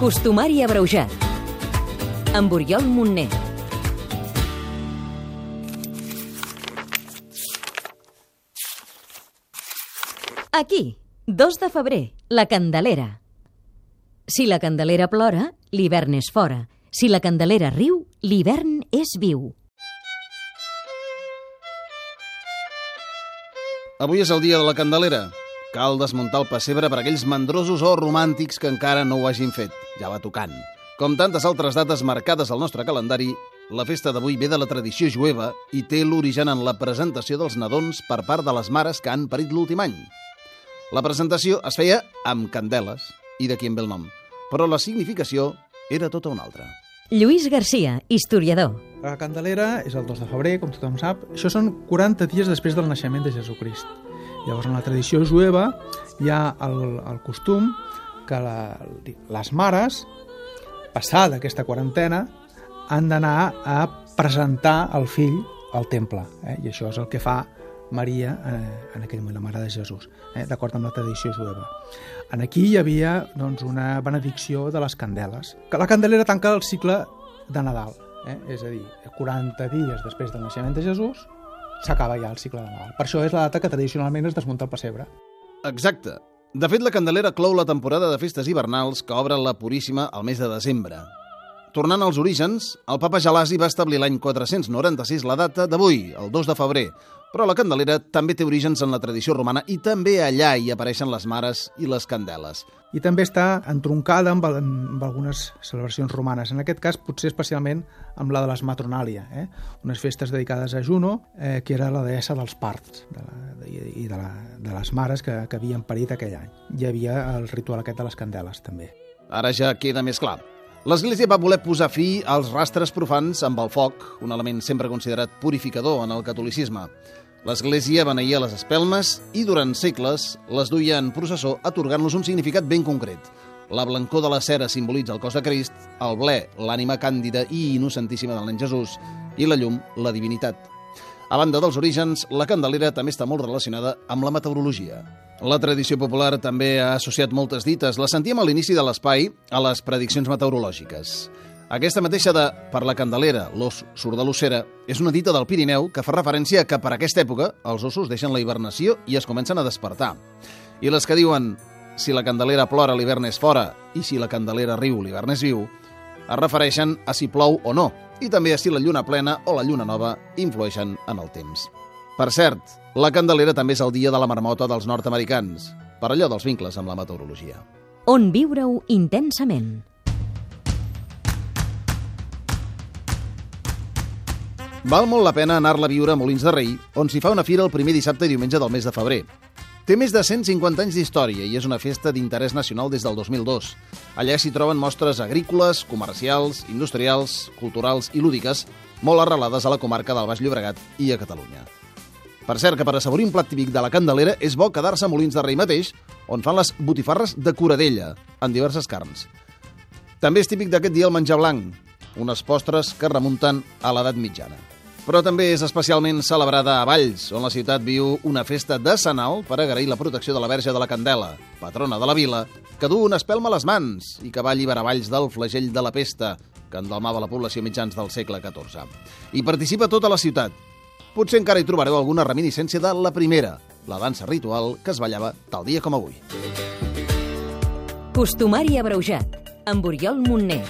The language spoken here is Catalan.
Costumari abreujat. Amb Oriol Montner. Aquí, 2 de febrer, la Candelera. Si la Candelera plora, l'hivern és fora. Si la Candelera riu, l'hivern és viu. Avui és el dia de la Candelera. Cal desmuntar el pessebre per aquells mandrosos o romàntics que encara no ho hagin fet. Ja va tocant. Com tantes altres dates marcades al nostre calendari, la festa d'avui ve de la tradició jueva i té l'origen en la presentació dels nadons per part de les mares que han parit l'últim any. La presentació es feia amb candeles, i d'aquí en ve el nom, però la significació era tota una altra. Lluís Garcia, historiador. La Candelera és el 2 de febrer, com tothom sap. Això són 40 dies després del naixement de Jesucrist. Llavors, en la tradició jueva hi ha el, el costum que la, les mares, passada aquesta quarantena, han d'anar a presentar el fill al temple. Eh? I això és el que fa Maria eh, en aquell moment, la mare de Jesús, eh? d'acord amb la tradició jueva. En aquí hi havia doncs, una benedicció de les candeles. Que la candelera tanca el cicle de Nadal, eh? és a dir, 40 dies després del naixement de Jesús s'acaba ja el cicle de Nadal. Per això és la data que tradicionalment es desmunta el pessebre. Exacte. De fet, la Candelera clou la temporada de festes hivernals que obre la Puríssima al mes de desembre. Tornant als orígens, el papa Gelasi va establir l'any 496 la data d'avui, el 2 de febrer, però la Candelera també té orígens en la tradició romana i també allà hi apareixen les mares i les candeles. I també està entroncada amb, amb algunes celebracions romanes, en aquest cas potser especialment amb la de les Matronàlia, eh? unes festes dedicades a Juno, eh, que era la deessa dels parts de la, de, i de, la, de les mares que, que havien parit aquell any. Hi havia el ritual aquest de les candeles, també. Ara ja queda més clar. L'Església va voler posar fi als rastres profans amb el foc, un element sempre considerat purificador en el catolicisme. L'Església beneïa les espelmes i durant segles les duia en processó atorgant-los un significat ben concret. La blancor de la cera simbolitza el cos de Crist, el ble, l'ànima càndida i innocentíssima del nen Jesús, i la llum, la divinitat. A banda dels orígens, la Candelera també està molt relacionada amb la meteorologia. La tradició popular també ha associat moltes dites. La sentíem a l'inici de l'espai a les prediccions meteorològiques. Aquesta mateixa de per la Candelera, l'os surt de l'ossera, és una dita del Pirineu que fa referència a que per aquesta època els ossos deixen la hibernació i es comencen a despertar. I les que diuen si la Candelera plora l'hivern és fora i si la Candelera riu l'hivern és viu, es refereixen a si plou o no, i també a si la lluna plena o la lluna nova influeixen en el temps. Per cert, la Candelera també és el dia de la marmota dels nord-americans, per allò dels vincles amb la meteorologia. On viure-ho intensament. Val molt la pena anar-la a viure a Molins de Rei, on s'hi fa una fira el primer dissabte i diumenge del mes de febrer. Té més de 150 anys d'història i és una festa d'interès nacional des del 2002. Allà s'hi troben mostres agrícoles, comercials, industrials, culturals i lúdiques, molt arrelades a la comarca del Baix Llobregat i a Catalunya. Per cert, que per assaborir un plat típic de la Candelera és bo quedar-se a Molins de Rei mateix, on fan les botifarres de Coradella, en diverses carns. També és típic d'aquest dia el menjar blanc, unes postres que remunten a l'edat mitjana. Però també és especialment celebrada a Valls, on la ciutat viu una festa decenal per agrair la protecció de la Verge de la Candela, patrona de la vila, que du una espelma a les mans i que va alliberar Valls del flagell de la pesta, que endalmava la població mitjans del segle XIV. Hi participa tota la ciutat. Potser encara hi trobareu alguna reminiscència de la primera, la dansa ritual que es ballava tal dia com avui. Costumari abreujat. Amb Oriol Montner.